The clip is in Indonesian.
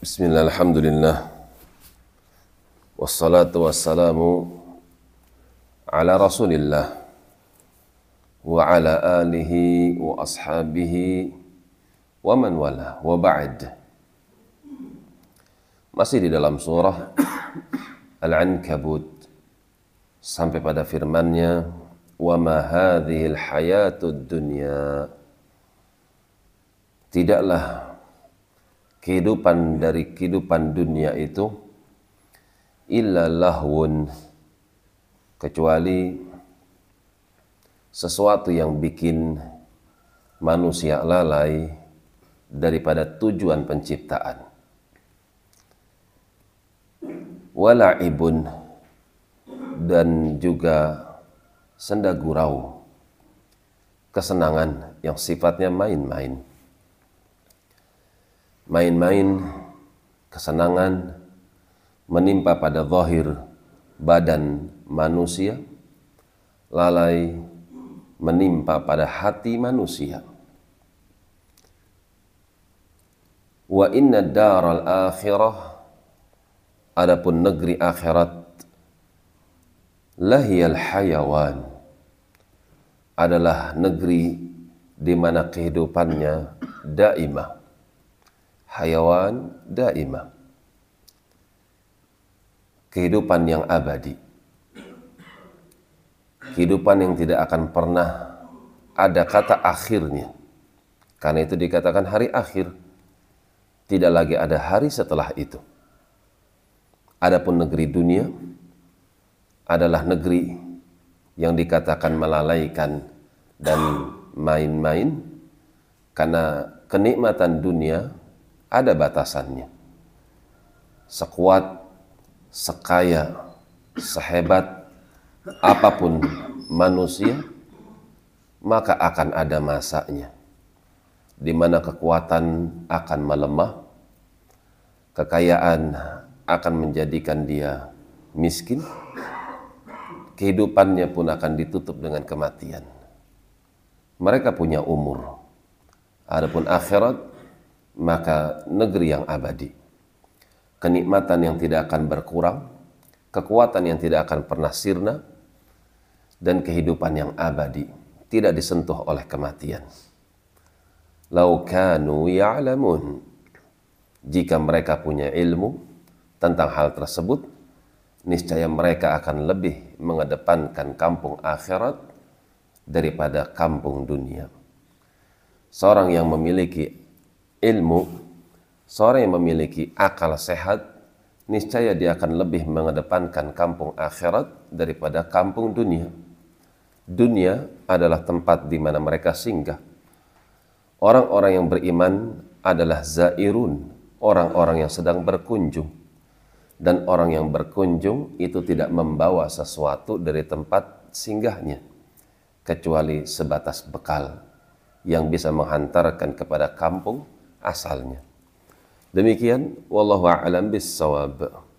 Bismillah, alhamdulillah. Wassalatu rasulillah Wa ala wa ashabihi Wa man wala wa Masih di dalam surah Al-Ankabut Sampai pada firmannya Wa ma hadhil hayatud dunya. Tidaklah kehidupan dari kehidupan dunia itu illa lahwun kecuali sesuatu yang bikin manusia lalai daripada tujuan penciptaan. Wala'ibun dan juga senda gurau kesenangan yang sifatnya main-main main-main, kesenangan menimpa pada zahir badan manusia, lalai menimpa pada hati manusia. Wa inna daral akhirah adapun negeri akhirat lahiyal hayawan adalah negeri di mana kehidupannya daimah hayawan daimah. Kehidupan yang abadi. Kehidupan yang tidak akan pernah ada kata akhirnya. Karena itu dikatakan hari akhir. Tidak lagi ada hari setelah itu. Adapun negeri dunia adalah negeri yang dikatakan melalaikan dan main-main karena kenikmatan dunia ada batasannya. Sekuat, sekaya, sehebat apa pun manusia, maka akan ada masanya di mana kekuatan akan melemah, kekayaan akan menjadikan dia miskin, kehidupannya pun akan ditutup dengan kematian. Mereka punya umur. Adapun akhirat maka negeri yang abadi. Kenikmatan yang tidak akan berkurang, kekuatan yang tidak akan pernah sirna, dan kehidupan yang abadi tidak disentuh oleh kematian. Lau kanu ya'lamun. Jika mereka punya ilmu tentang hal tersebut, niscaya mereka akan lebih mengedepankan kampung akhirat daripada kampung dunia. Seorang yang memiliki ilmu, seorang yang memiliki akal sehat, niscaya dia akan lebih mengedepankan kampung akhirat daripada kampung dunia. Dunia adalah tempat di mana mereka singgah. Orang-orang yang beriman adalah zairun, orang-orang yang sedang berkunjung. Dan orang yang berkunjung itu tidak membawa sesuatu dari tempat singgahnya, kecuali sebatas bekal yang bisa menghantarkan kepada kampung asalnya. Demikian wallahu a'lam bis-shawab.